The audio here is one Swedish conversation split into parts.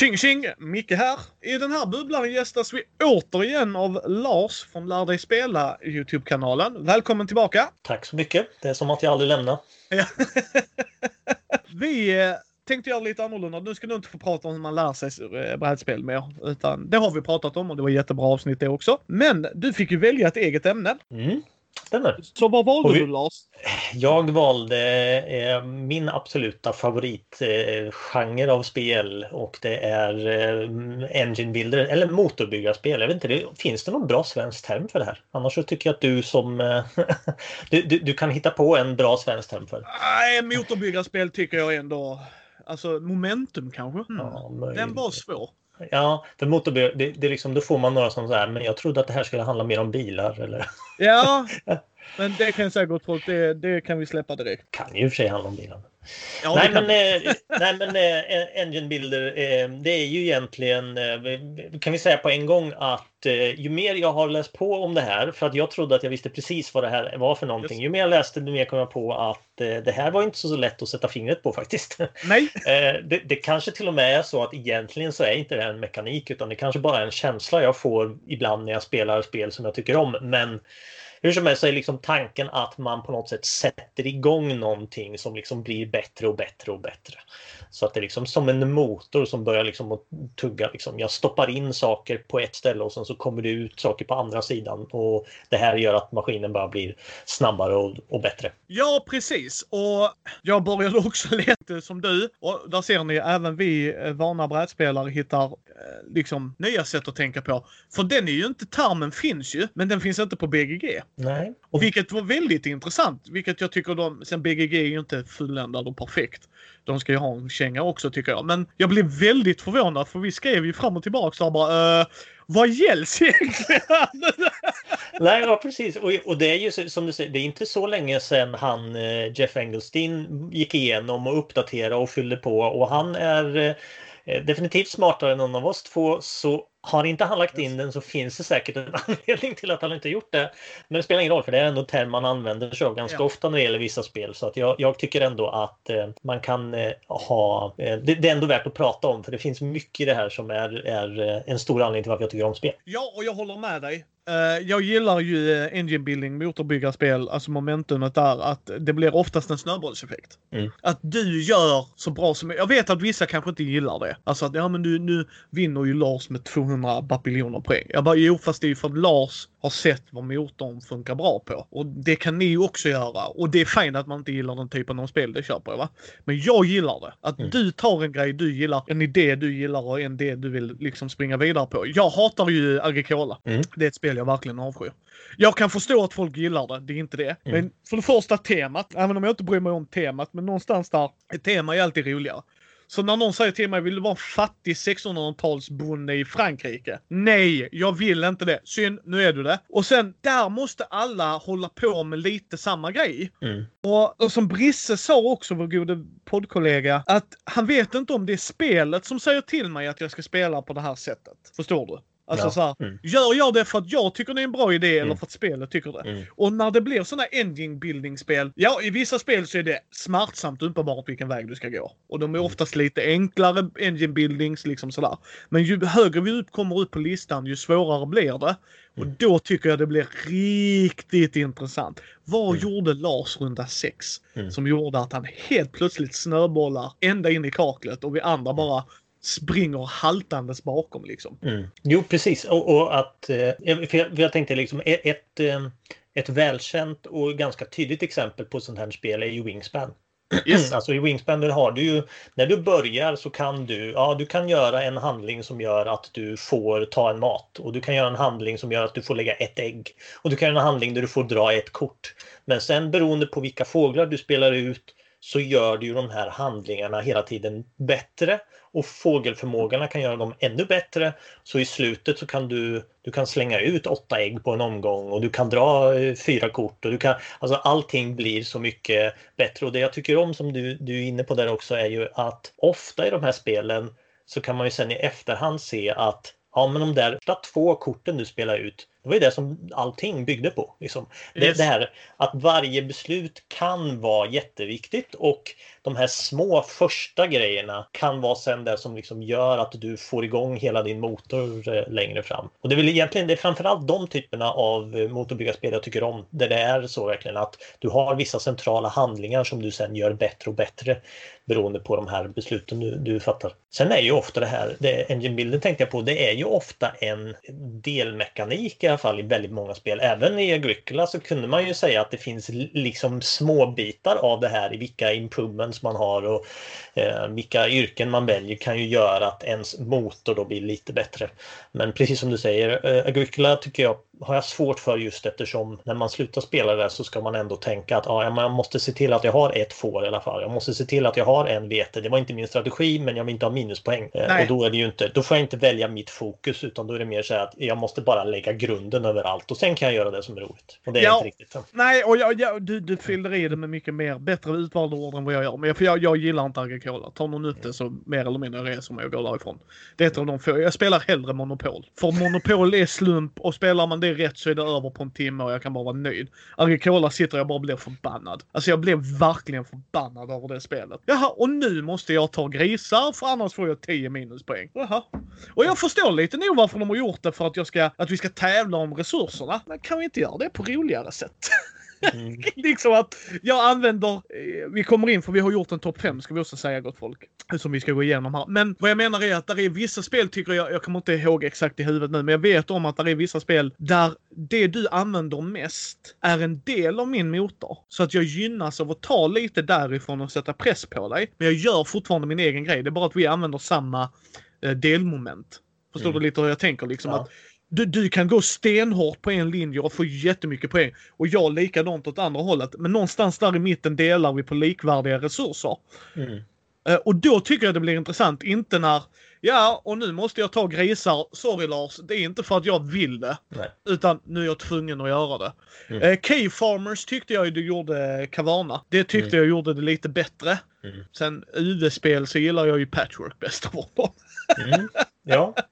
Tjing tjing! Micke här. I den här bubblan gästas vi återigen av Lars från Lär dig spela Youtube-kanalen. Välkommen tillbaka! Tack så mycket. Det är som att jag aldrig lämnar. Ja. vi eh, tänkte göra lite annorlunda. Nu ska du inte få prata om hur man lär sig eh, brädspel mer. Utan det har vi pratat om och det var jättebra avsnitt det också. Men du fick ju välja ett eget ämne. Mm, stämmer. Så vad valde vi- du Lars? Jag valde eh, min absoluta favoritgenre eh, av spel och det är eh, Engine Builder eller motorbyggarspel. Jag vet inte, det, finns det någon bra svensk term för det här? Annars så tycker jag att du som... Eh, du, du, du kan hitta på en bra svensk term för det. Nej, motorbyggarspel tycker jag ändå. Alltså momentum kanske? Hmm. Ja. Den var svår. Ja, för motorbyggare, det, det liksom, då får man några som så här, men jag trodde att det här skulle handla mer om bilar eller? Ja, men det kan jag säga gott folk, det, det kan vi släppa direkt. kan ju i och för sig handla om bilar. Ja, nej, men, eh, nej men eh, Engine Builder, eh, det är ju egentligen, eh, kan vi säga på en gång att eh, ju mer jag har läst på om det här, för att jag trodde att jag visste precis vad det här var för någonting. Just. Ju mer jag läste, desto mer kom jag på att eh, det här var inte så lätt att sätta fingret på faktiskt. Nej, det, det kanske till och med är så att egentligen så är inte det här en mekanik utan det kanske bara är en känsla jag får ibland när jag spelar spel som jag tycker om. Men hur som helst så är liksom tanken att man på något sätt sätter igång någonting som liksom blir bättre och bättre och bättre. Så att det är liksom som en motor som börjar liksom att tugga. Liksom. Jag stoppar in saker på ett ställe och sen så kommer det ut saker på andra sidan. Och det här gör att maskinen bara blir snabbare och, och bättre. ja precis. Och jag började också leta som du. Och där ser ni, även vi eh, vana brädspelare hittar eh, liksom nya sätt att tänka på. För den är ju inte, termen finns ju, men den finns inte på BGG. Nej. Och vilket var väldigt intressant. Vilket jag tycker de, sen BGG är ju inte fulländad och perfekt. De ska ju ha en känga också tycker jag. Men jag blev väldigt förvånad för vi skrev ju fram och tillbaka där bara uh, vad gälls egentligen? Nej, ja precis. Och, och det är ju så- som du säger, det är inte så länge sedan han eh, Jeff Engelstein gick igenom och uppdaterade och fyllde på och han är eh, definitivt smartare än någon av oss två. Så har inte han lagt in den så finns det säkert en anledning till att han inte gjort det. Men det spelar ingen roll för det är ändå en term man använder sig av ganska Ja. ofta när det gäller vissa spel. Så att jag, jag tycker ändå att eh, man kan eh, ha, eh, det, det är ändå värt att prata om för det finns mycket i det här som är, är eh, en stor anledning till varför jag tycker om spel. Ja, och jag håller med dig. Eh, jag gillar ju uh, engine building, motorbyggarspel, alltså momentumet där, att det blir oftast en snöbollseffekt. Mm. Att du gör så bra som Jag vet att vissa kanske inte gillar det. Alltså att ja men nu, nu vinner ju Lars med 200 bapiljoner poäng. Jag bara jo fast det är ju för att Lars har sett vad motorn funkar bra på. Och det kan ni också göra. Och det är fint att man inte gillar den typen av spel, det köper jag va. Men jag gillar det. Att Mm. du tar en grej du gillar, en idé du gillar och en idé du vill liksom springa vidare på. Jag hatar ju Agricola. Mm. Det är ett spel jag verkligen avskyr. Jag kan förstå att folk gillar det, det är inte det. Mm. Men för det första temat, även om jag inte bryr mig om temat, men någonstans där, ett tema är alltid roligare. Så när någon säger till mig, vill du vara en fattig 1600-talsbonde i Frankrike? Nej, jag vill inte det. Synd, nu är du det. Och sen, där måste alla hålla på med lite samma grej. Mm. Och, och som Brisse sa också, vår gode poddkollega, att han vet inte om det är spelet som säger till mig att jag ska spela på det här sättet. Förstår du? Alltså Ja. så här, Mm. gör jag det för att jag tycker det är en bra idé eller Mm. för att spelet tycker det? Mm. Och när det blir sådana engine building spel, ja i vissa spel så är det smärtsamt uppenbart vilken väg du ska gå. Och de är Mm. oftast lite enklare engine buildings liksom sådär. Men ju högre vi upp kommer upp på listan ju svårare blir det. Och Mm. då tycker jag det blir riktigt intressant. Vad Mm. gjorde Lars runda 6? Mm. Som gjorde att han helt plötsligt snöbollar ända in i kaklet och vi andra bara springer haltandes bakom liksom. Mm. Jo, precis. Och, och att... eh, För jag, för jag tänkte liksom ett, ett, eh, ett välkänt och ganska tydligt exempel på sånt här spel är ju Wingspan. Yes. Alltså i Wingspan där har du ju... När du börjar så kan du... Ja, du kan göra en handling som gör att du får ta en mat. Och du kan göra en handling som gör att du får lägga ett ägg. Och du kan göra en handling där du får dra ett kort. Men sen beroende på vilka fåglar du spelar ut så gör du ju de här handlingarna hela tiden bättre och fågelförmågorna kan göra dem ännu bättre. Så i slutet så kan du, du kan slänga ut åtta ägg på en omgång och du kan dra eh, fyra kort och du kan, alltså allting blir så mycket bättre. Och det jag tycker om som du, du är inne på där också är ju att ofta i de här spelen så kan man ju sen i efterhand se att ja men de där första två korten du spelar ut det var ju det som allting byggde på. Liksom. Yes. det här att varje beslut kan vara jätteviktigt och de här små första grejerna kan vara sen det som liksom gör att du får igång hela din motor eh, längre fram. Och det är väl egentligen det är framförallt de typerna av eh, motorbyggarspel jag tycker om. Där det är så verkligen att du har vissa centrala handlingar som du sen gör bättre och bättre beroende på de här besluten du, du fattar. Sen är ju ofta det här, det Engine Builder tänkte jag på, det är ju ofta en delmekanik alla fall i väldigt många spel. Även i Agricola så kunde man ju säga att det finns liksom små bitar av det här i vilka improvements man har och eh, vilka yrken man väljer kan ju göra att ens motor då blir lite bättre. Men precis som du säger, eh, Agricola tycker jag har jag svårt för just eftersom när man slutar spela det så ska man ändå tänka att ja, man måste se till att jag har ett får i alla fall. Jag måste se till att jag har en vete. Det var inte min strategi men jag vill inte ha minuspoäng. Eh, Nej. Och då är det ju inte, då får jag inte välja mitt fokus utan då är det mer så här att jag måste bara lägga grunden överallt och sen kan jag göra det som är roligt. Och det är Ja. inte riktigt. Nej, och jag, jag, du, du fyller i det med mycket mer bättre utvalda ord än vad jag gör. Men jag, för jag, jag gillar inte Agricola. Tar någon upp det så mer eller mindre reser mig och går därifrån. Det är ett av de få. Jag spelar hellre Monopol. För Monopol är slump och spelar man det rätt så är det över på en timme och jag kan bara vara nöjd. Agricola sitter jag bara och blir förbannad. Alltså jag blev verkligen förbannad över det spelet. Jaha, och nu måste jag ta grisar för annars får jag 10 minuspoäng. Jaha. Och jag förstår lite nog varför de har gjort det för att, jag ska, att vi ska tävla om resurserna. Men kan vi inte göra det på roligare sätt? Mm. liksom att jag använder, eh, vi kommer in för vi har gjort en topp 5 ska vi också säga gott folk. Som vi ska gå igenom här. Men vad jag menar är att där är vissa spel tycker jag, jag kommer inte ihåg exakt i huvudet nu, men jag vet om att där är vissa spel där det du använder mest är en del av min motor. Så att jag gynnas av att ta lite därifrån och sätta press på dig. Men jag gör fortfarande min egen grej. Det är bara att vi använder samma eh, delmoment. Förstår Mm. du lite hur jag tänker? Liksom Ja. att du, du kan gå stenhårt på en linje och få jättemycket poäng. Och jag likadant åt andra hållet. Men någonstans där i mitten delar vi på likvärdiga resurser. Mm. Eh, och då tycker jag det blir intressant. Inte när, ja och nu måste jag ta grisar. Sorry Lars, det är inte för att jag vill det. Nej. Utan nu är jag tvungen att göra det. Mm. Eh, K-Farmers tyckte jag du gjorde Caverna. Det tyckte jag gjorde det lite bättre. Mm. Sen UV-spel så gillar jag ju Patchwork bäst av dem. Mm. Ja.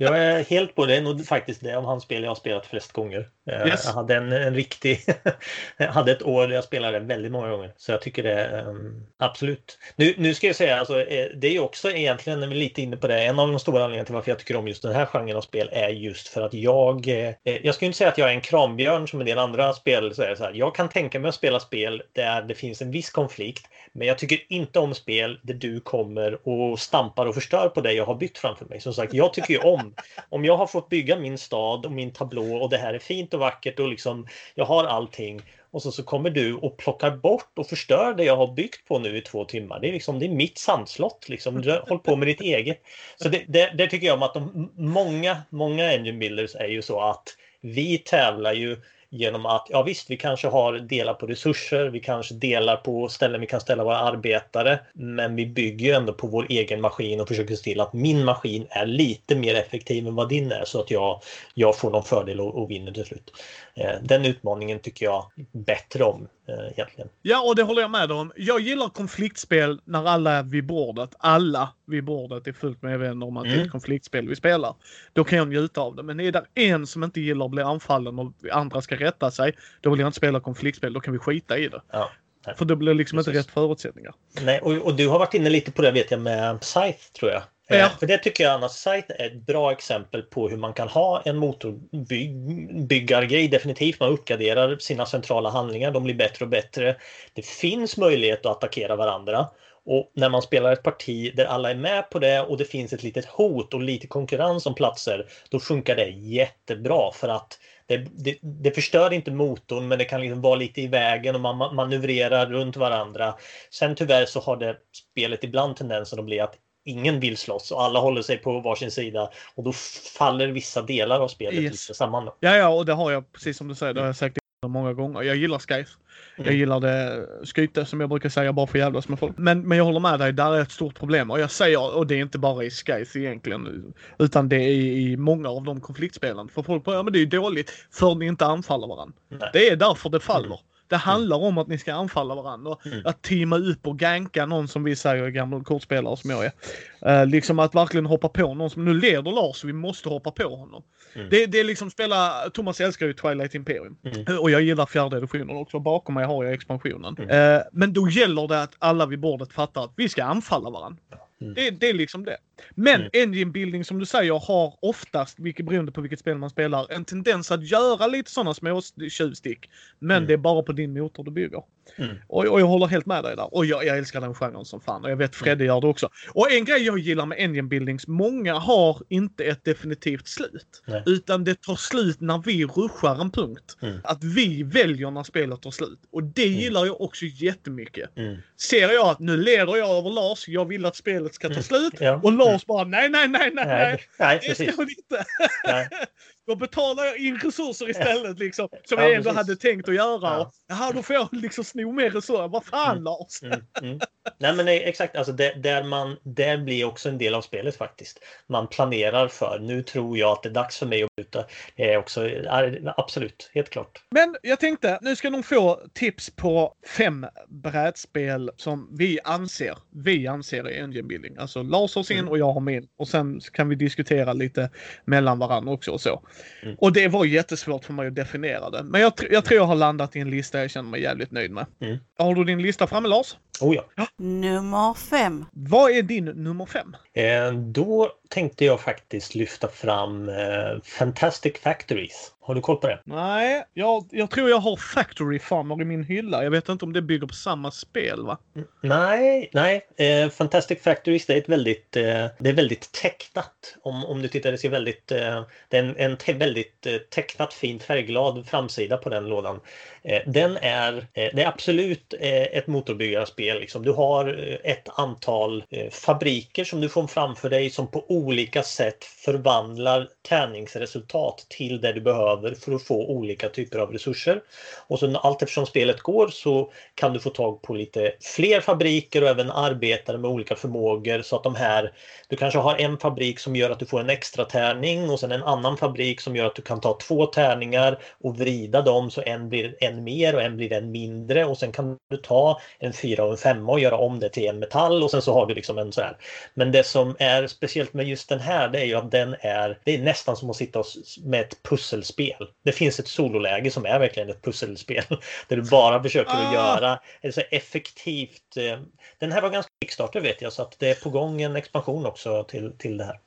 Jag är helt på det. Det är nog faktiskt det av hans spel jag har spelat flest gånger. Eh, Yes. Jag hade en, en riktig... jag hade ett år där jag spelade väldigt många gånger. Så jag tycker det um, absolut. Nu, nu ska jag säga, alltså, eh, det är ju också egentligen, när vi är lite inne på det, en av de stora anledningarna till varför jag tycker om just den här genren av spel är just för att jag... Eh, jag ska ju inte säga att jag är en krambjörn som en del andra spel. Så är så här, jag kan tänka mig att spela spel där det finns en viss konflikt. Men jag tycker inte om spel där du kommer och stampar och förstör på det jag har byggt framför mig. Som sagt, jag tycker ju om Liksom, om jag har fått bygga min stad och min tablå och det här är fint och vackert och liksom jag har allting och så, så kommer du och plockar bort och förstör det jag har byggt på nu i två timmar. Det är liksom det är mitt sandslott liksom. Håll på med ditt eget. Så det, det, det tycker jag om att de, många, många engine builders är ju så att vi tävlar ju genom att, ja visst, vi kanske har delar på resurser, vi kanske delar på ställen vi kan ställa våra arbetare, men vi bygger ju ändå på vår egen maskin och försöker se till att min maskin är lite mer effektiv än vad din är så att jag, jag får någon fördel och, och vinner till slut. Eh, den utmaningen tycker jag bättre om egentligen. Ja, och det håller jag med om. Jag gillar konfliktspel när alla är vid bordet. Alla vid bordet är fullt medvetna om att det är Mm. ett konfliktspel vi spelar. Då kan jag njuta av det. Men är det en som inte gillar att bli anfallen och andra ska rätta sig, då vill jag inte spela konfliktspel. Då kan vi skita i det. Ja. För det blir liksom inte Precis. rätt förutsättningar. Nej, och, och du har varit inne lite på det vet jag med Scythe tror jag. Ja. Eh, För det tycker jag annars Scythe är ett bra exempel på hur man kan ha en motorbyggargrej. Definitivt, man uppgraderar sina centrala handlingar, de blir bättre och bättre. Det finns möjlighet att attackera varandra. Och när man spelar ett parti där alla är med på det och det finns ett litet hot och lite konkurrens om platser, då funkar det jättebra för att det, det, det förstör inte motorn men det kan liksom vara lite i vägen och man ma- manövrerar runt varandra. Sen tyvärr så har det spelet ibland tendensen att bli att ingen vill slåss och alla håller sig på varsin sida och då faller vissa delar av spelet Yes. lite samman. Då. Ja, ja, och det har jag precis som du säger. Det har jag sagt många gånger. Jag gillar Skies. Jag Mm. gillar det skyte som jag brukar säga bara för att jävlas med folk. Men, men jag håller med dig, där är ett stort problem. Och jag säger, och det är inte bara i Skies egentligen, utan det är i många av de konfliktspelen. För folk bara, ja men det är ju dåligt för ni inte anfaller varandra. Nej. Det är därför det faller. Mm. Det handlar om att ni ska anfalla varandra. Mm. Att teama upp och ganka någon som vi säger gamla kortspelare som jag är. Eh, liksom att verkligen hoppa på någon som nu leder Lars och vi måste hoppa på honom. Mm. Det, det är liksom spela, Thomas älskar ju Twilight Imperium. Mm. Och jag gillar fjärde editionen också. Bakom mig har jag expansionen. Mm. Eh, men då gäller det att alla vid bordet fattar att vi ska anfalla varandra. Mm. Det, det är liksom det. Men Mm. engine building som du säger har oftast, vilket beroende på vilket spel man spelar, en tendens att göra lite sådana små tjuvstick. Men Mm. det är bara på din motor du bygger. Mm. Och, och jag håller helt med dig där. Och jag, jag älskar den genren som fan. Och jag vet Fredde gör det också. Och en grej jag gillar med engine buildings, många har inte ett definitivt slut. Nej. Utan det tar slut när vi ruschar en punkt. Mm. Att vi väljer när spelet tar slut. Och det gillar jag också jättemycket. Mm. Ser jag att nu leder jag över Lars, jag vill att spelet ska ta Mm. slut. Ja. Och Lars bara nej, nej, nej, nej, Nej, nej. Det precis. ska hon inte. Nej. Då betalar jag in resurser istället liksom. Som Ja, jag ändå precis. hade tänkt att göra. Ja. Och, Jaha, då får jag liksom sno mer resurser. Vad fan Mm. Lars? Mm, mm. Nej men nej, exakt, alltså där, där, man, där blir också en del av spelet faktiskt. Man planerar för, nu tror jag att det är dags för mig att byta. Det är också, är- absolut, helt klart. Men jag tänkte, nu ska de få tips på fem brädspel som vi anser, vi anser är engine building. Alltså Lars har sin Mm. och jag har min. Och sen kan vi diskutera lite mellan varandra också och så. Mm. Och det var jättesvårt för mig att definiera det. Men jag, tr- jag tror jag har landat i en lista jag känner mig jävligt nöjd med. Mm. Har du din lista framme Lars? Oh ja. Nummer fem. Vad är din nummer fem? Eh, då tänkte jag faktiskt lyfta fram eh, Fantastic Factories. Har du koll på det? Nej, jag, jag tror jag har Factory Farmer i min hylla. Jag vet inte om det bygger på samma spel va? Nej, nej. Eh, Fantastic Factories det är ett väldigt, eh, det är väldigt tecknat. Om, om du tittar, det ser väldigt, eh, det är en, en te, väldigt eh, tecknat, fint färgglad framsida på den lådan. Eh, den är, eh, det är absolut ett motorbyggarspel. Liksom. Du har ett antal fabriker som du får framför dig som på olika sätt förvandlar tärningsresultat till det du behöver för att få olika typer av resurser. Och sen allt eftersom spelet går så kan du få tag på lite fler fabriker och även arbetare med olika förmågor så att de här du kanske har en fabrik som gör att du får en extra tärning och sen en annan fabrik som gör att du kan ta två tärningar och vrida dem så en blir en mer och en blir en mindre och sen kan du ta en fyra och en femma och göra om det till en metall och sen så har du liksom en så här. Men det som är speciellt med just den här det är ju att den är, det är nästan som att sitta med ett pusselspel. Det finns ett sololäge som är verkligen ett pusselspel där du bara försöker att Ah. göra ett så effektivt. eh, Den här var ganska Kickstarter vet jag så att det är på gång en expansion också till, till det här.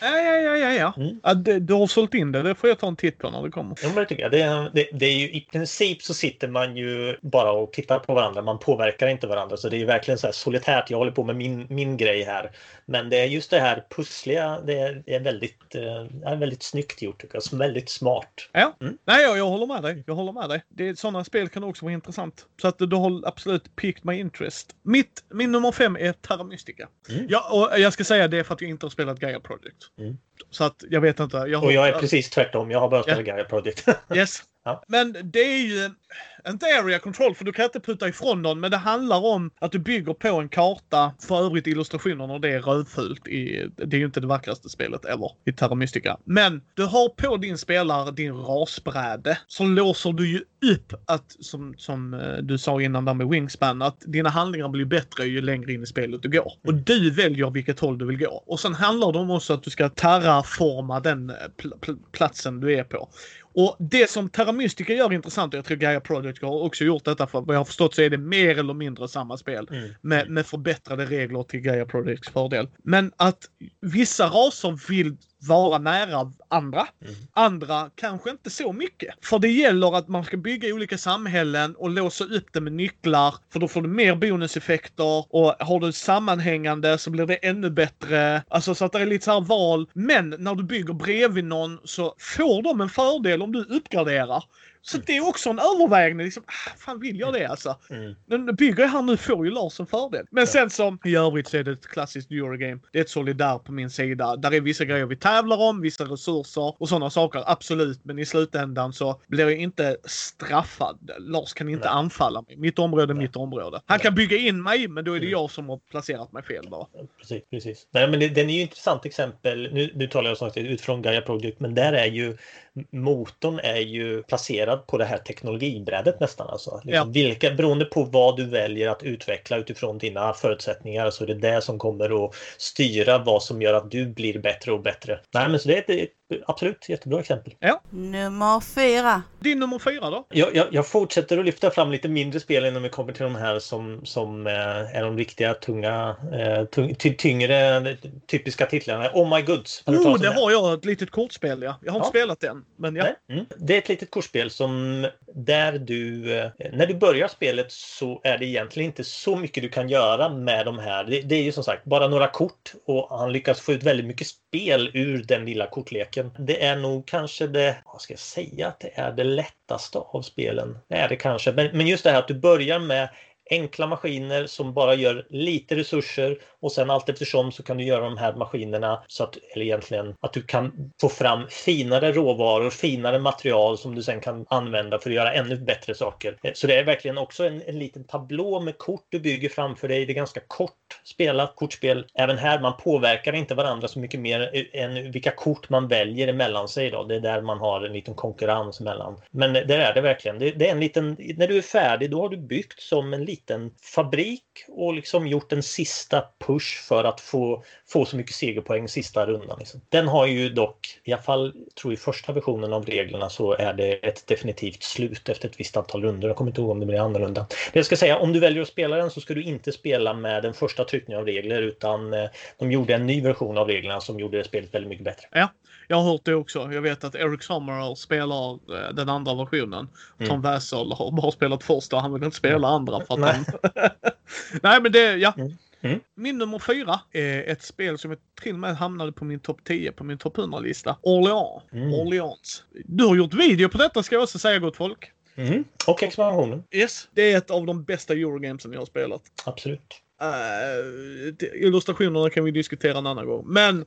Ja, ja, ja, ja. ja. Mm. ja det, du har sålt in det. Det får jag ta en titt på när det kommer. Jo, men det tycker jag. Det, är- det, det är ju i princip så sitter man ju bara och tittar på varandra. Man påverkar inte varandra. Så det är ju verkligen så här solitärt. Jag håller på med min, min grej här. Men det är just det här pussliga. Det är, är väldigt, eh, är väldigt snyggt gjort tycker jag. Väldigt smart. Ja, Mm. nej jag, jag håller med dig. Jag håller med dig. Det, sådana spel kan också vara intressant. Så att du har absolut piqued my interest. Mitt, min nummer fem är Terra Mystica. Mm. Ja, och jag ska säga det för att jag inte har spelat Gaia Project. Mm. Så att jag vet inte. Jag har, Och jag är precis tvärtom. Jag har bara spelat Ja. Gaia Project. Yes. Ja. Men det är ju inte area control för du kan inte putta ifrån någon. Men det handlar om att du bygger på en karta. För övrigt illustrationerna det är rödfult. I, det är ju inte det vackraste spelet ever i Terra Mystica. Men du har på din spelare din rasbräde. Så låser du ju upp att, som, som eh, du sa innan där med Wingspan, att dina handlingar blir bättre ju längre in i spelet du går. Och du väljer vilket håll du vill gå. Och sen handlar det om också att du ska terraforma den eh, pl- pl- platsen du är på. Och det som Terra Mystica gör intressant, och jag tror Gaia Project har också gjort detta för vad jag har förstått så är det mer eller mindre samma spel. Mm. Med, med förbättrade regler till Gaia Projects fördel. Men att vissa raser vill vara nära andra. Mm. Andra kanske inte så mycket. För det gäller att man ska bygga olika samhällen och låsa upp det med nycklar. För då får du mer bonuseffekter och har du sammanhängande så blir det ännu bättre. Alltså så att det är lite så här val. Men när du bygger bredvid någon så får de en fördel om du uppgraderar. Så det är också en övervägning. Liksom, ah, fan vill jag det alltså? Mm. Men bygger här nu får ju Lars en fördel. Men Ja. sen som i övrigt så är det ett klassiskt Eurogame. Det är ett solidär på min sida. Där är vissa grejer vi tävlar om, vissa resurser och sådana saker. Absolut. Men i slutändan så blir jag inte straffad. Lars kan inte Nej. anfalla mig. Mitt område är Nej. mitt område. Han Nej. kan bygga in mig, men då är det Mm. jag som har placerat mig fel bara. Precis, precis. Nej, men det, den är ju ett intressant exempel. Nu, nu talar jag sagt utifrån Gaia Project, men där är ju motorn är ju placerad på det här teknologibrädet nästan. Alltså. Liksom ja. vilka, beroende på vad du väljer att utveckla utifrån dina förutsättningar så är det det som kommer att styra vad som gör att du blir bättre och bättre. Nej, men så det är ett, absolut jättebra exempel. Ja. Nummer fyra. Din nummer fyra då? Jag, jag, jag, fortsätter att lyfta fram lite mindre spel innan vi kommer till de här som, som eh, är de riktiga tunga, eh, tung, tyngre typiska titlarna. Oh my goods. Oh, det har jag ett litet kortspel ja. Jag har inte spelat den. Men ja. Mm. Det är ett litet kortspel som där du, eh, när du börjar spelet så är det egentligen inte så mycket du kan göra med de här. Det, det är ju som sagt bara några kort och han lyckas få ut väldigt mycket spel ur den lilla kortleken. Det är nog kanske det, vad ska jag säga, att det är det lättaste av spelen. Det är det kanske. Men, men just det här att du börjar med enkla maskiner som bara gör lite resurser och sen allt eftersom så kan du göra de här maskinerna så att, eller egentligen att du kan få fram finare råvaror, finare material som du sen kan använda för att göra ännu bättre saker. Eh, så det är verkligen också en, en liten tablå med kort du bygger framför dig. Det är ganska kort spelat kortspel. Även här, man påverkar inte varandra så mycket mer eh, än vilka kort man väljer emellan sig. Då. Det är där man har en liten konkurrens mellan. Men där är det verkligen. Det, det är en liten, när du är färdig, då har du byggt som en liten fabrik och liksom gjort en sista push för att få, få så mycket segerpoäng sista rundan. Liksom. Den har ju dock, i alla fall tror i första versionen av reglerna så är det ett definitivt slut efter ett visst antal runder. Jag kommer inte ihåg om det blir annorlunda. Det jag ska säga, om du väljer att spela den så ska du inte spela med den första tryckningen av regler utan eh, de gjorde en ny version av reglerna som gjorde spelet väldigt mycket bättre. Ja, jag har hört det också. Jag vet att Eric Summerall spelar eh, den andra versionen. Mm. Tom Wessel har bara spelat första. Han vill inte spela andra för att Nej. han... Nej men det, ja. Mm. Mm. Min nummer fyra är ett spel som jag till och med hamnade på min topp 10 på min topp 100-lista. Orléans. Mm. Orleans. Du har gjort video på detta ska jag också säga gott folk. Mm. Och expansionen. Yes. Det är ett av de bästa Eurogamesen jag har spelat. Absolut. Uh, illustrationerna kan vi diskutera en annan gång. Men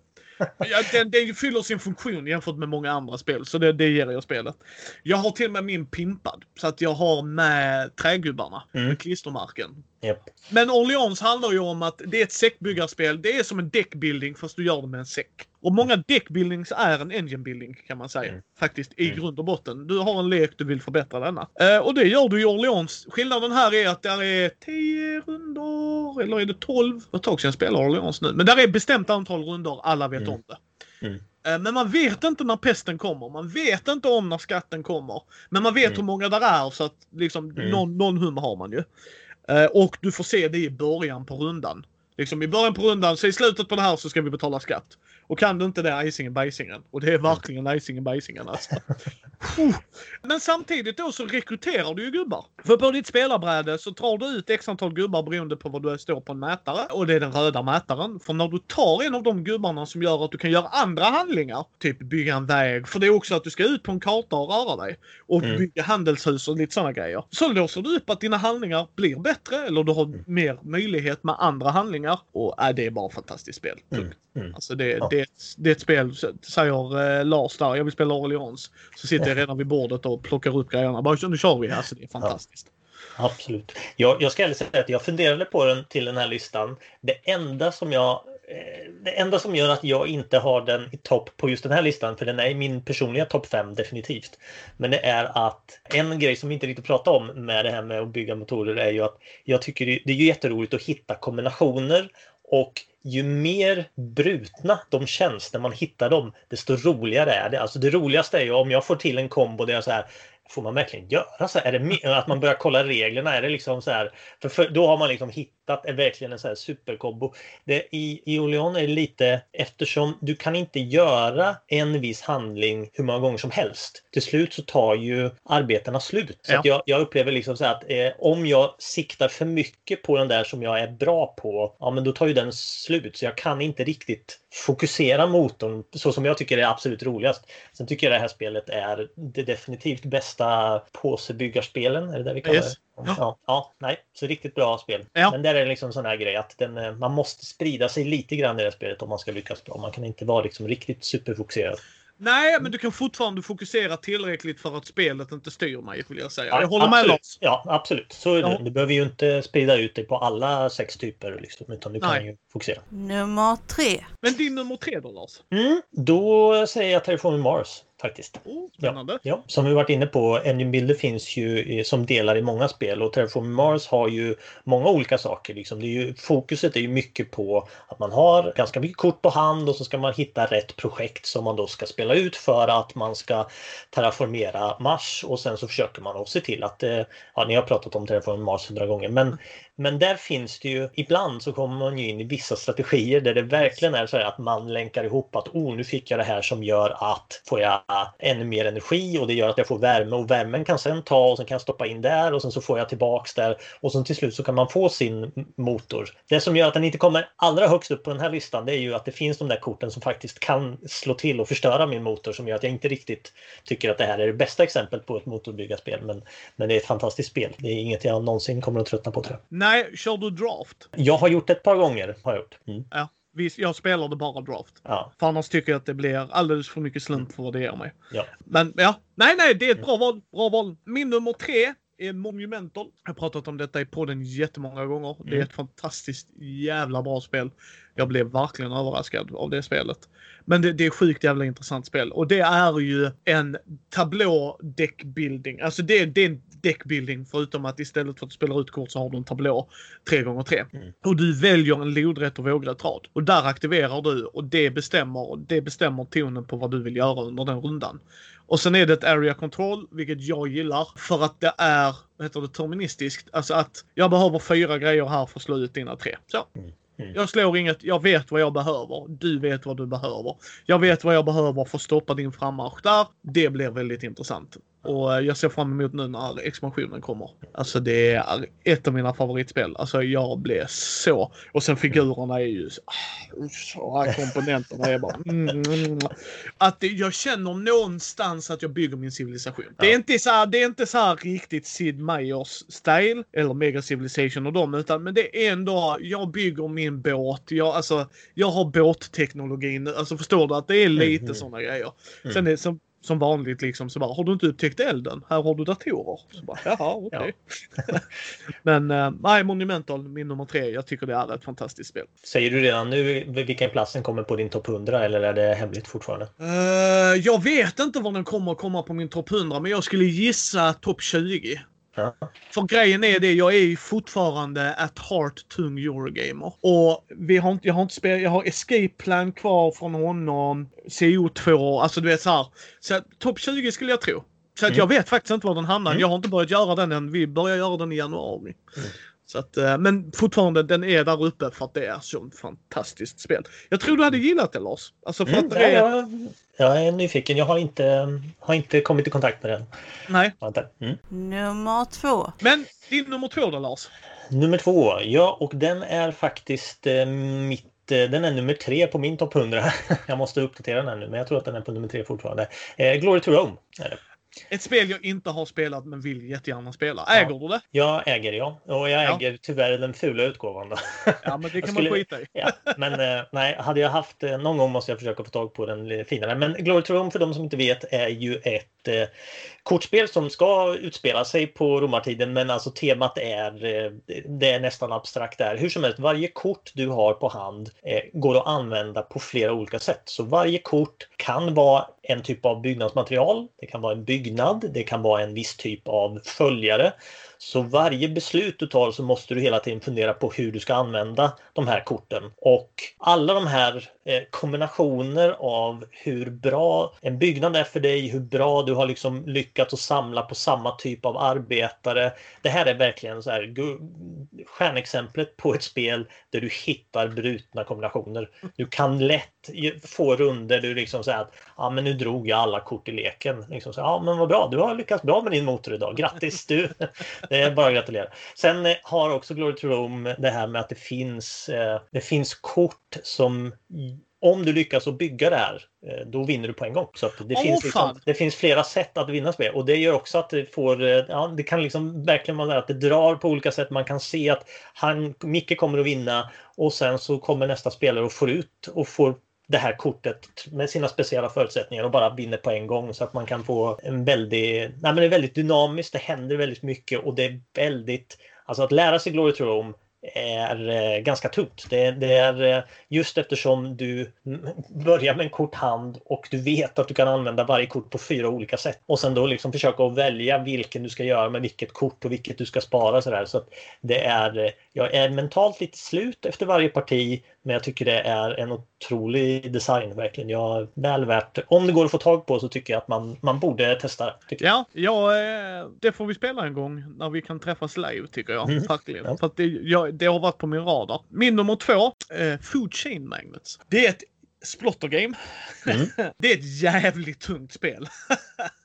ja, den, den fyller sin funktion jämfört med många andra spel. Så det, det ger jag spelet. Jag har till och med min pimpad. Så att jag har med trägubbarna. Mm. Med klistermärken. Yep. Men Orleans handlar ju om att det är ett säckbyggarspel. Det är som en deckbuilding fast du gör det med en säck. Och många deckbuildings är en engine building kan man säga. Mm. Faktiskt i mm. grund och botten. Du har en lek, du vill förbättra denna. Eh, och det gör du i Orleans. Skillnaden här är att det är 10 runder, eller är det 12? Det var ett tag sedan jag spelade Orleans nu. Men där är bestämt antal runder, alla vet mm. om det. Mm. Eh, men man vet inte när pesten kommer. Man vet inte om när skatten kommer. Men man vet mm. hur många där är så att liksom mm. någon, någon hum har man ju. Eh, och du får se det i början på rundan. Liksom i början på rundan, så i slutet på det här så ska vi betala skatt. Och kan du inte det, icingen bajsingen. Och det är verkligen icingen bajsingen alltså. Men samtidigt då så rekryterar du ju gubbar. För på ditt spelarbräde så tar du ut x antal gubbar beroende på vad du står på en mätare. Och det är den röda mätaren. För när du tar en av de gubbarna som gör att du kan göra andra handlingar, typ bygga en väg, för det är också att du ska ut på en karta och röra dig. Och mm. bygga handelshus och lite sådana grejer. Så låser du upp att dina handlingar blir bättre eller du har mm. mer möjlighet med andra handlingar. Och äh, det är bara ett fantastiskt spel. Mm. Mm. Alltså det, ja. det, det, är ett spel, säger eh, Lars där, jag vill spela Orleans. Så sitter jag redan vid bordet och plockar upp grejerna. Bara nu kör vi. Alltså det är fantastiskt. Ja, absolut. Jag, jag ska ärligt säga att jag funderade på den till den här listan. Det enda som jag eh, det enda som gör att jag inte har den i topp på just den här listan, för den är i min personliga topp 5 definitivt. Men det är att en grej som vi inte riktigt pratar om med det här med att bygga motorer är ju att jag tycker det är ju jätteroligt att hitta kombinationer och ju mer brutna de känns när man hittar dem, desto roligare är det. Alltså det roligaste är ju om jag får till en kombo där jag så här, får man verkligen göra så? Är det att man börjar kolla reglerna? Är det liksom så här, för, för då har man liksom hittat är verkligen en så här superkombo. Det, I i Oleon är det lite eftersom du kan inte göra en viss handling hur många gånger som helst. Till slut så tar ju arbetena slut. Så ja. jag, jag, upplever liksom så att eh, om jag siktar för mycket på den där som jag är bra på, ja men då tar ju den slut. Så jag kan inte riktigt fokusera motorn så som jag tycker är absolut roligast. Sen tycker jag det här spelet är det definitivt bästa påsebyggarspelen. Är det där vi kallar yes. det? Ja. ja, nej, så riktigt bra spel. Ja. Men där är det liksom sån här grej att den, eh, man måste sprida sig lite grann i det här spelet om man ska lyckas bra. Man kan inte vara liksom riktigt superfokuserad. Nej, men du kan fortfarande fokusera tillräckligt för att spelet inte styr mig, vill jag säga. Ja, jag håller absolut. med Lars. Ja, absolut. Så är det. Ja. Du behöver ju inte sprida ut dig på alla sex typer, liksom, utan du kan Nej. ju fokusera. Nummer tre. Men din nummer tre då, Lars? Mm, då säger jag Terraforming Mars. Faktiskt. Oh, spännande. Ja, ja. Som vi varit inne på, Engine Builder finns ju som delar i många spel och Terraform Mars har ju många olika saker. Liksom. Det är ju, fokuset är ju mycket på att man har ganska mycket kort på hand och så ska man hitta rätt projekt som man då ska spela ut för att man ska terraformera Mars och sen så försöker man att se till att, eh, ja ni har pratat om Terraform Mars hundra gånger, men men där finns det ju, ibland så kommer man ju in i vissa strategier där det verkligen är så här att man länkar ihop att oh, nu fick jag det här som gör att får jag ännu mer energi och det gör att jag får värme och värmen kan sen ta och sen kan jag stoppa in där och sen så får jag tillbaks där och sen till slut så kan man få sin motor. Det som gör att den inte kommer allra högst upp på den här listan det är ju att det finns de där korten som faktiskt kan slå till och förstöra min motor som gör att jag inte riktigt tycker att det här är det bästa exemplet på ett motorbyggarspel. Men, men det är ett fantastiskt spel. Det är inget jag någonsin kommer att tröttna på tror jag. Nej, kör du draft? Jag har gjort det ett par gånger. Har jag gjort. Mm. Ja. Jag spelade bara draft. Ja. För annars tycker jag att det blir alldeles för mycket slump för vad det ger mig. Ja. Men ja, nej, nej, det är ett bra val. Bra val. Min nummer tre är Monumental. Jag har pratat om detta i podden jättemånga gånger. Mm. Det är mm. ett fantastiskt jävla bra spel. Jag blev verkligen överraskad av det spelet. Men det, det är sjukt jävla intressant spel och det är ju en tablå deckbuilding. Alltså det, det är en deckbuilding förutom att istället för att spela ut kort så har du en tablå 3x3. Mm. Och du väljer en lodrätt och vågrätt rad. Och där aktiverar du och det bestämmer, det bestämmer tonen på vad du vill göra under den rundan. Och sen är det ett area control, vilket jag gillar. För att det är, vad heter det, terministiskt. Alltså att jag behöver fyra grejer här för att slå ut dina tre. Så. Mm. Mm. Jag slår inget, jag vet vad jag behöver. Du vet vad du behöver. Jag vet vad jag behöver för att stoppa din frammarsch där. Det blir väldigt intressant. Och jag ser fram emot nu när expansionen kommer. Alltså det är ett av mina favoritspel. Alltså jag blev så... Och sen figurerna är ju så... så här komponenterna är bara... Mm, mm, att jag känner någonstans att jag bygger min civilisation. Ja. Det är inte så här, det är inte så här riktigt Sid Meier's style eller Mega Civilization och dem utan men det är ändå, jag bygger min båt. Jag, alltså, jag har båtteknologin. Alltså förstår du att det är lite mm, sådana grejer. Mm. Sen är, som, som vanligt liksom så bara, har du inte upptäckt elden? Här har du datorer. Så bara, jaha, okej. Okay. Men äh, nej, Monumental, min nummer tre. Jag tycker det är ett fantastiskt spel. Säger du redan nu vilken plats den kommer på din topp 100 eller är det hemligt fortfarande? Uh, jag vet inte var den kommer komma på min topp 100 men jag skulle gissa topp 20. För grejen är det, jag är ju fortfarande at heart tung Eurogamer. Och vi har inte, jag har inte spelat, jag har Escape Plan kvar från honom, CO2, alltså du vet så här. Så topp 20 skulle jag tro. Så att mm. jag vet faktiskt inte var den hamnar. Mm. Jag har inte börjat göra den än. Vi börjar göra den i januari. Mm. Så att, eh, men fortfarande, den är där uppe för att det är så fantastiskt spel. Jag tror du hade gillat det Lars. Alltså för mm, att det är... jag, jag är nyfiken. Jag har inte, har inte kommit i kontakt med den. Nej. Mm. Nummer två. Men din nummer två då Lars? Nummer två, ja och den är faktiskt eh, mitt eh, den är nummer tre på min topp 100. Jag måste uppdatera den här nu, men jag tror att den är på nummer tre fortfarande. Eh, Glory to Rome är det. Ett spel jag inte har spelat men vill jättegärna spela. Äger ja. du det? Jag äger ja. Och jag äger ja. tyvärr den fula utgåvan. Då. Ja men det kan skulle, man skita i. ja, men eh, nej, hade jag haft eh, någon gång måste jag försöka få tag på den finare. Men Glory to Rome för de som inte vet är ju ett eh, kortspel som ska utspela sig på romartiden men alltså temat är, eh, det är nästan abstrakt där. Hur som helst, varje kort du har på hand eh, går att använda på flera olika sätt. Så varje kort kan vara en typ av byggnadsmaterial. Det kan vara en byggnad. Det kan vara en viss typ av följare. Så varje beslut du tar så måste du hela tiden fundera på hur du ska använda de här korten. Och alla de här eh, kombinationer av hur bra en byggnad är för dig, hur bra du har liksom lyckats att samla på samma typ av arbetare. Det här är verkligen så här stjärnexemplet på ett spel där du hittar brutna kombinationer. Du kan lätt få runder du liksom säger att ja, men nu drog jag alla kort i leken. Liksom så, ja, men vad bra, du har lyckats bra med din motor idag. Grattis du! Det är bara att gratulera. Sen eh, har också Glory to Rome det här med att det finns, eh, det finns kort som om du lyckas att bygga det här, eh, då vinner du på en gång. Så det, oh, finns liksom, det finns flera sätt att vinna spel och det gör också att det får, ja, det kan liksom verkligen vara att det drar på olika sätt. Man kan se att han, Micke kommer att vinna och sen så kommer nästa spelare och får ut och får det här kortet med sina speciella förutsättningar och bara vinner på en gång så att man kan få en väldigt, nej men det är väldigt dynamiskt, det händer väldigt mycket och det är väldigt, alltså att lära sig Glory to Rome är eh, ganska tungt. Det, det, är eh, just eftersom du börjar med en kort hand och du vet att du kan använda varje kort på fyra olika sätt. Och sen då liksom försöka att välja vilken du ska göra med vilket kort och vilket du ska spara sådär. Så att det är, eh, jag är mentalt lite slut efter varje parti men jag tycker det är en otrolig design verkligen. Jag väl värt, om det går att få tag på så tycker jag att man, man borde testa. Ja, ja, det får vi spela en gång när vi kan träffas live tycker jag. Mm. Ja. För det, jag, det har varit på min radar. Min nummer två, eh, Food Chain Magnets. Det är ett splottergame. Mm. det är ett jävligt tungt spel.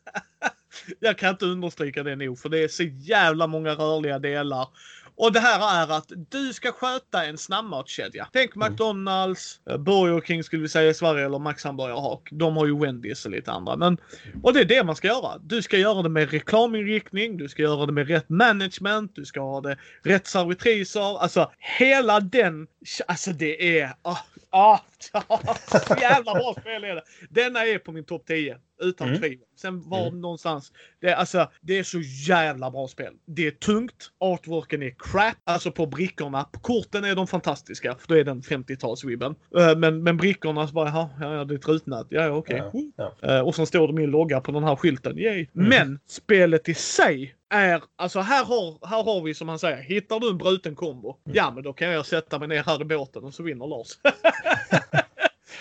jag kan inte understryka det nog för det är så jävla många rörliga delar. Och det här är att du ska sköta en snabbmatskedja. Tänk mm. McDonalds, eh, Burger King skulle vi säga i Sverige eller Max Hamburgerhak. De har ju Wendys och lite andra. Men, och det är det man ska göra. Du ska göra det med reklaminriktning, du ska göra det med rätt management, du ska ha det rätt servitriser. Alltså hela den, alltså det är, ah, ah, jävla bra spel är det. Denna är på min topp 10. Utan mm. tvivel. Sen var mm. någonstans. Det är, alltså, det är så jävla bra spel. Det är tungt. Artworken är crap. Alltså på brickorna. På korten är de fantastiska. För då är den 50-talsvibben. Uh, men, men brickorna så bara, ja, ja det är ett rutnät. Ja, okej. Okay. Ja, ja. uh, och sen står det min logga på den här skylten. Yay. Mm. Men spelet i sig är, alltså här har, här har vi som han säger, hittar du en bruten kombo, mm. ja men då kan jag sätta mig ner här i båten och så vinner Lars.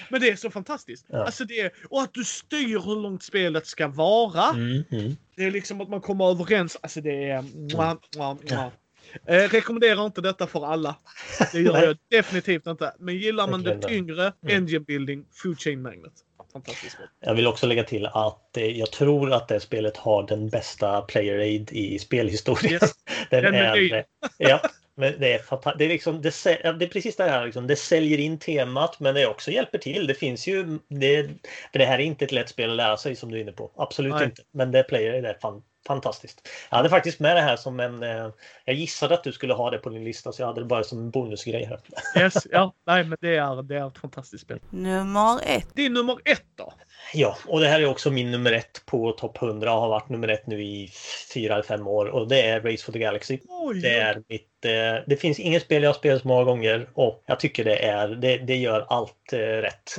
Men det är så fantastiskt. Ja. Alltså det är, och att du styr hur långt spelet ska vara. Mm, mm. Det är liksom att man kommer överens. Alltså det är... Mwah, mwah, mwah. Eh, rekommenderar inte detta för alla. Det gör jag definitivt inte. Men gillar man det tyngre, mm. engine building, food chain magnet. Fantastiskt. Jag vill också lägga till att eh, jag tror att det spelet har den bästa player aid i spelhistorien. Yes. den, den är, ja, men det, är det, är liksom, det, det är precis det här, liksom, det säljer in temat men det också hjälper till. Det finns ju, det, för det här är inte ett lätt spel att lära sig som du är inne på. Absolut Nej. inte. Men det player är fan, fantastiskt. Jag hade faktiskt med det här som en... Eh, jag gissade att du skulle ha det på din lista så jag hade det bara som en bonusgrej här. Yes, ja, nej men det är, det är ett fantastiskt spel. Nummer ett. Det är nummer ett då. Ja, och det här är också min nummer ett på topp 100 och har varit nummer ett nu i fyra eller fem år och det är Race for the Galaxy. Oj, det är mitt eh, det finns inget spel jag har spelat så många gånger och jag tycker det är, det, det gör allt eh, rätt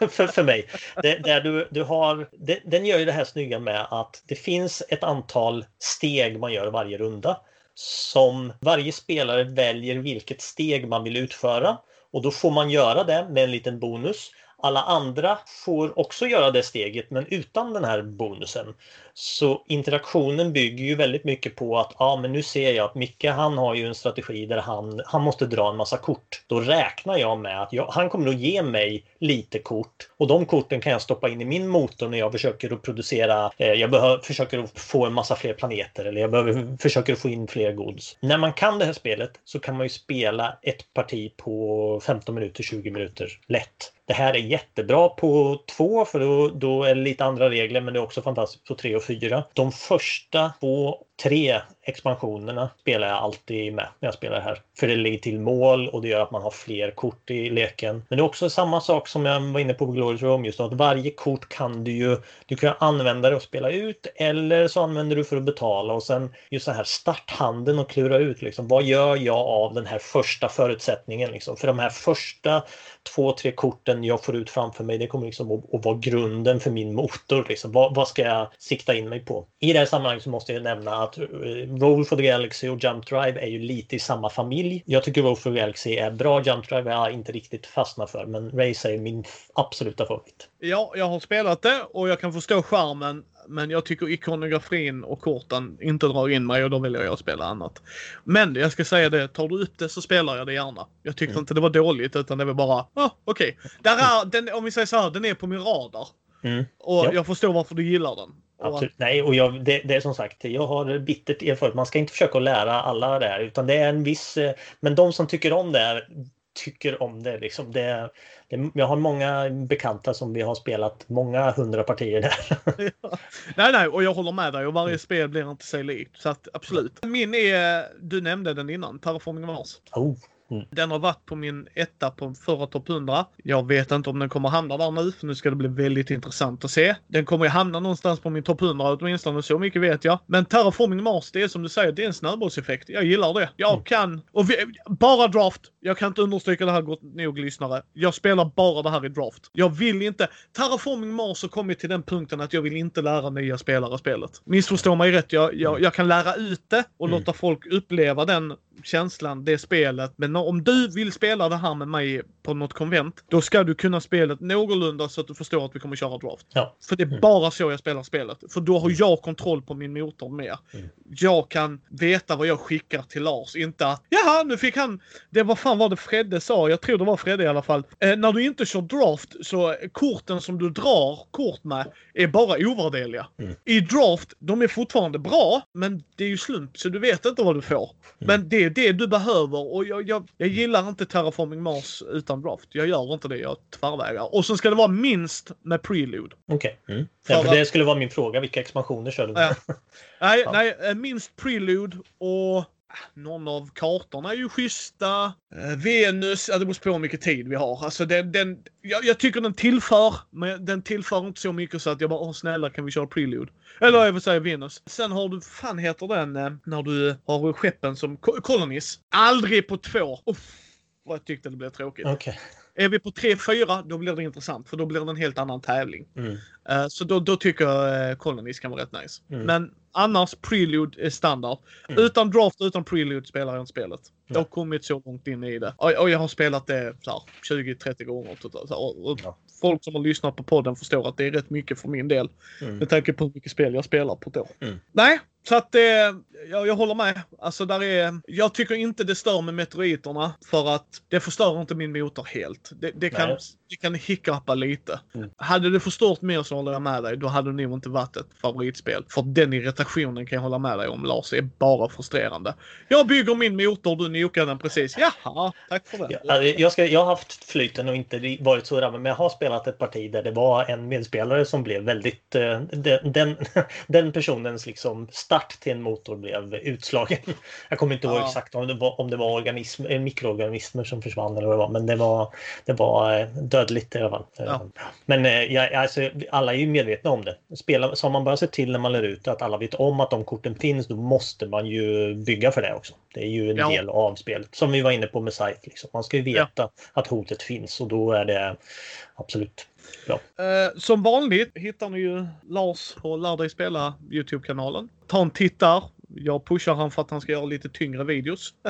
för, för mig. Det, där du, du har, det, den gör ju det här snygga med att det finns ett antal steg man gör varje runda som varje spelare väljer vilket steg man vill utföra och då får man göra det med en liten bonus. Alla andra får också göra det steget men utan den här bonusen. Så interaktionen bygger ju väldigt mycket på att ja, men nu ser jag att Micke han har ju en strategi där han, han måste dra en massa kort. Då räknar jag med att jag, han kommer att ge mig lite kort och de korten kan jag stoppa in i min motor när jag försöker att producera, eh, jag behöver, försöker att få en massa fler planeter eller jag behöver, försöker att få in fler gods. När man kan det här spelet så kan man ju spela ett parti på 15 minuter, 20 minuter lätt. Det här är jättebra på två för då, då är det lite andra regler men det är också fantastiskt på tre och fyra. De första två tre expansionerna spelar jag alltid med när jag spelar här. För det lägger till mål och det gör att man har fler kort i leken. Men det är också samma sak som jag var inne på på Glorious Rome just att varje kort kan du ju du kan använda det och spela ut eller så använder du för att betala och sen just den här starthanden och klura ut liksom vad gör jag av den här första förutsättningen liksom. För de här första två, tre korten jag får ut framför mig det kommer liksom att, att vara grunden för min motor. Liksom. Vad, vad ska jag sikta in mig på? I det här sammanhanget så måste jag nämna att att Roll for the Galaxy och Jump Drive är ju lite i samma familj. Jag tycker Roll for the Galaxy är bra. Jump Drive är jag inte riktigt fastnat för, men Race är min absoluta favorit. Ja, jag har spelat det och jag kan förstå charmen. Men jag tycker ikonografin och korten inte drar in mig och då vill jag spela annat. Men jag ska säga det, tar du upp det så spelar jag det gärna. Jag tyckte mm. inte det var dåligt utan det var bara, ah, okej. Okay. om vi säger så här, den är på min radar. Mm. Och ja. jag förstår varför du gillar den. Absolut. Nej, och jag, det, det, är som sagt, jag har bittert erfarenhet. Man ska inte försöka lära alla det här utan det är en viss... Eh, men de som tycker om det här tycker om det. Liksom. det, det jag har många bekanta som vi har spelat många hundra partier där. ja. Nej, nej, och jag håller med dig och varje spel blir inte sig likt. Så att absolut. Min är, du nämnde den innan, Terraforming Mars. Oh. Mm. Den har varit på min etta på förra topp 100. Jag vet inte om den kommer hamna där nu, för nu ska det bli väldigt intressant att se. Den kommer ju hamna någonstans på min topp 100 åtminstone, så mycket vet jag. Men Terraforming Mars, det är som du säger, det är en snöbollseffekt. Jag gillar det. Jag Mm. kan, och vi, bara draft. Jag kan inte understryka det här gott nog lyssnare. Jag spelar bara det här i draft. Jag vill inte, Terraforming Mars har kommit till den punkten att jag vill inte lära nya spelare spelet. Missförstå mig rätt, jag, jag, jag kan lära ut det och Mm. låta folk uppleva den känslan, det spelet. Men om du vill spela det här med mig på något konvent, då ska du kunna spelet någorlunda så att du förstår att vi kommer köra draft. Ja. För det är Mm. bara så jag spelar spelet. För då har jag kontroll på min motor mer. Mm. Jag kan veta vad jag skickar till Lars. Inte att jaha, nu fick han... Det var fan vad det Fredde sa. Jag tror det var Fredde i alla fall. Eh, när du inte kör draft så korten som du drar kort med är bara ovärderliga. Mm. I draft, de är fortfarande bra, men det är ju slump så du vet inte vad du får. Mm. Men det är det du behöver och jag, jag, jag gillar inte Terraforming Mars utan draft. Jag gör inte det, jag tvärvägar. Och sen ska det vara minst med prelude. Okej. Mm. För Ja, för det skulle vara min fråga. Vilka expansioner kör du? Ja. Nej, nej, eh, minst prelude och någon av kartorna är ju schyssta. Eh, Venus, ja det beror på hur mycket tid vi har. Alltså den, den, jag, jag tycker den tillför, men den tillför inte så mycket så att jag bara, åh snälla kan vi köra prelude? Eller jag vill säga Venus. Sen har du, fan heter den, eh, när du har skeppen som ko- colonies. Aldrig på två. Uff, vad jag tyckte det blev tråkigt. Okej. Är vi på 3-4 då blir det intressant för då blir det en helt annan tävling. Mm. Eh, Så då, då tycker jag uh, Colonies kan vara rätt nice. Mm. Men annars Prelude är standard. Mm. Utan draft, utan Prelude spelar jag inte spelet. Jag har kommit så långt in i det. Och, och jag har spelat det så här 20-30 gånger och, och Ja. Folk som har lyssnat på podden förstår att det är rätt mycket för min del. Mm. Med tanke på hur mycket spel jag spelar på ett år. Mm. Nej, så att eh, jag, jag håller med. Alltså där är, jag tycker inte det stör med meteoriterna för att det förstör inte min motor helt. Det, det, kan, Nej. det kan hiccuppa lite. Mm. Hade det förstört mer så håller jag med dig. Då hade det nog inte varit ett favoritspel. För den irritationen kan jag hålla med dig om Lars. är bara frustrerande. Jag bygger min motor, du nokar den precis. Jaha, tack för det. Ja, alltså, jag, ska, jag har haft flyten och inte varit så drabbad, men jag har spelat ett parti där det var en medspelare som blev väldigt... eh, Den, den, den personens liksom start till en motor blev utslagen. Jag kommer inte ihåg Ja. exakt om det var, om det var organism, eh, mikroorganismer som försvann eller vad det var, men det var, det var eh, dödligt i alla fall. Ja. Men eh, jag, alltså, alla är ju medvetna om det. Spela, så om man bara ser till när man lär ut att alla vet om att de korten finns, då måste man ju bygga för det också. Det är ju en Ja. del av spelet. Som vi var inne på med Scythe. Liksom. Man ska ju veta att hotet finns och då är det absolut Ja. Eh, som vanligt hittar ni ju Lars på Lär dig spela Youtube-kanalen. Ta en titt där. Jag pushar han för att han ska göra lite tyngre videos.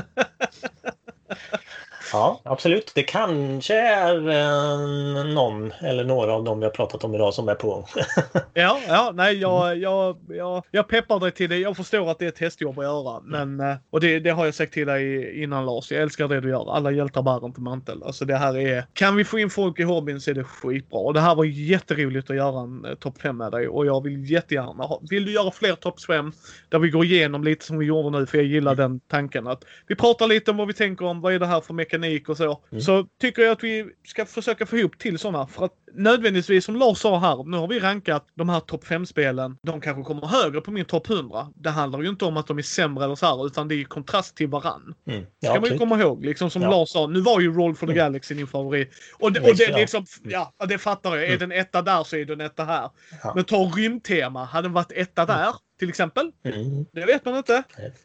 Ja, absolut. Det kanske är eh, någon eller några av dem vi har pratat om idag som är på gång. Ja, ja, nej, jag, jag, jag, jag peppar dig till det. Jag förstår att det är ett testjobb att göra. Men, eh, och det, det har jag sagt till dig innan Lars. Jag älskar det du gör. Alla hjältar bär inte mantel. Alltså det här är... Kan vi få in folk i hobbyn så är det skitbra. Och det här var jätteroligt att göra en eh, topp 5 med dig. Och jag vill jättegärna ha... Vill du göra fler topp 5 där vi går igenom lite som vi gjorde nu? För jag gillar den tanken att vi pratar lite om vad vi tänker om. Vad är det här för mekanik och så. Mm. Så tycker jag att vi ska försöka få ihop till sådana. För att nödvändigtvis som Lars sa här, nu har vi rankat de här topp 5-spelen. De kanske kommer högre på min topp 100. Det handlar ju inte om att de är sämre eller så här, utan det är i kontrast till varann. Mm. Ska Ja, man ju komma ihåg. Liksom som Ja. Lars sa, nu var ju Roll for the Mm. Galaxy din favorit. Och det, och det liksom, ja, det fattar jag. Är Mm. den etta där så är den etta här. Men ta rymdtema, hade den varit etta där till exempel? Mm. Det vet man inte.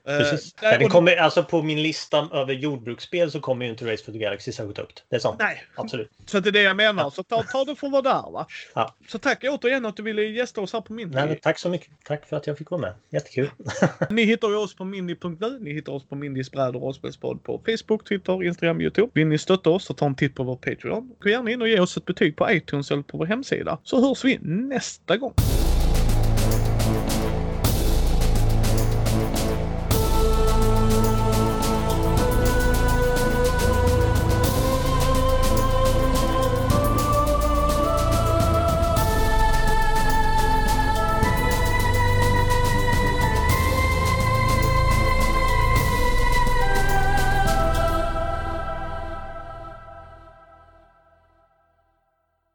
Eh, Precis. Men det kommer, alltså på min lista över jordbruksspel så kommer ju inte Race for the Galaxy särskilt högt. Det är sant. Nej, Absolut. så det är det jag menar. Ja. Så ta, ta det för att vara där va. Ja. Så tack återigen att du ville gästa oss här på min Nej, tack så mycket. Tack för att jag fick vara med. Jättekul. Ni hittar ju oss på mindy.nu. Ni hittar oss på Mindys bräd och rollspelspodd på Facebook, Twitter, Instagram, Youtube. Vill ni stötta oss så ta en titt på vår Patreon. Gå gärna in och ge oss ett betyg på iTunes eller på vår hemsida. Så hörs vi nästa gång.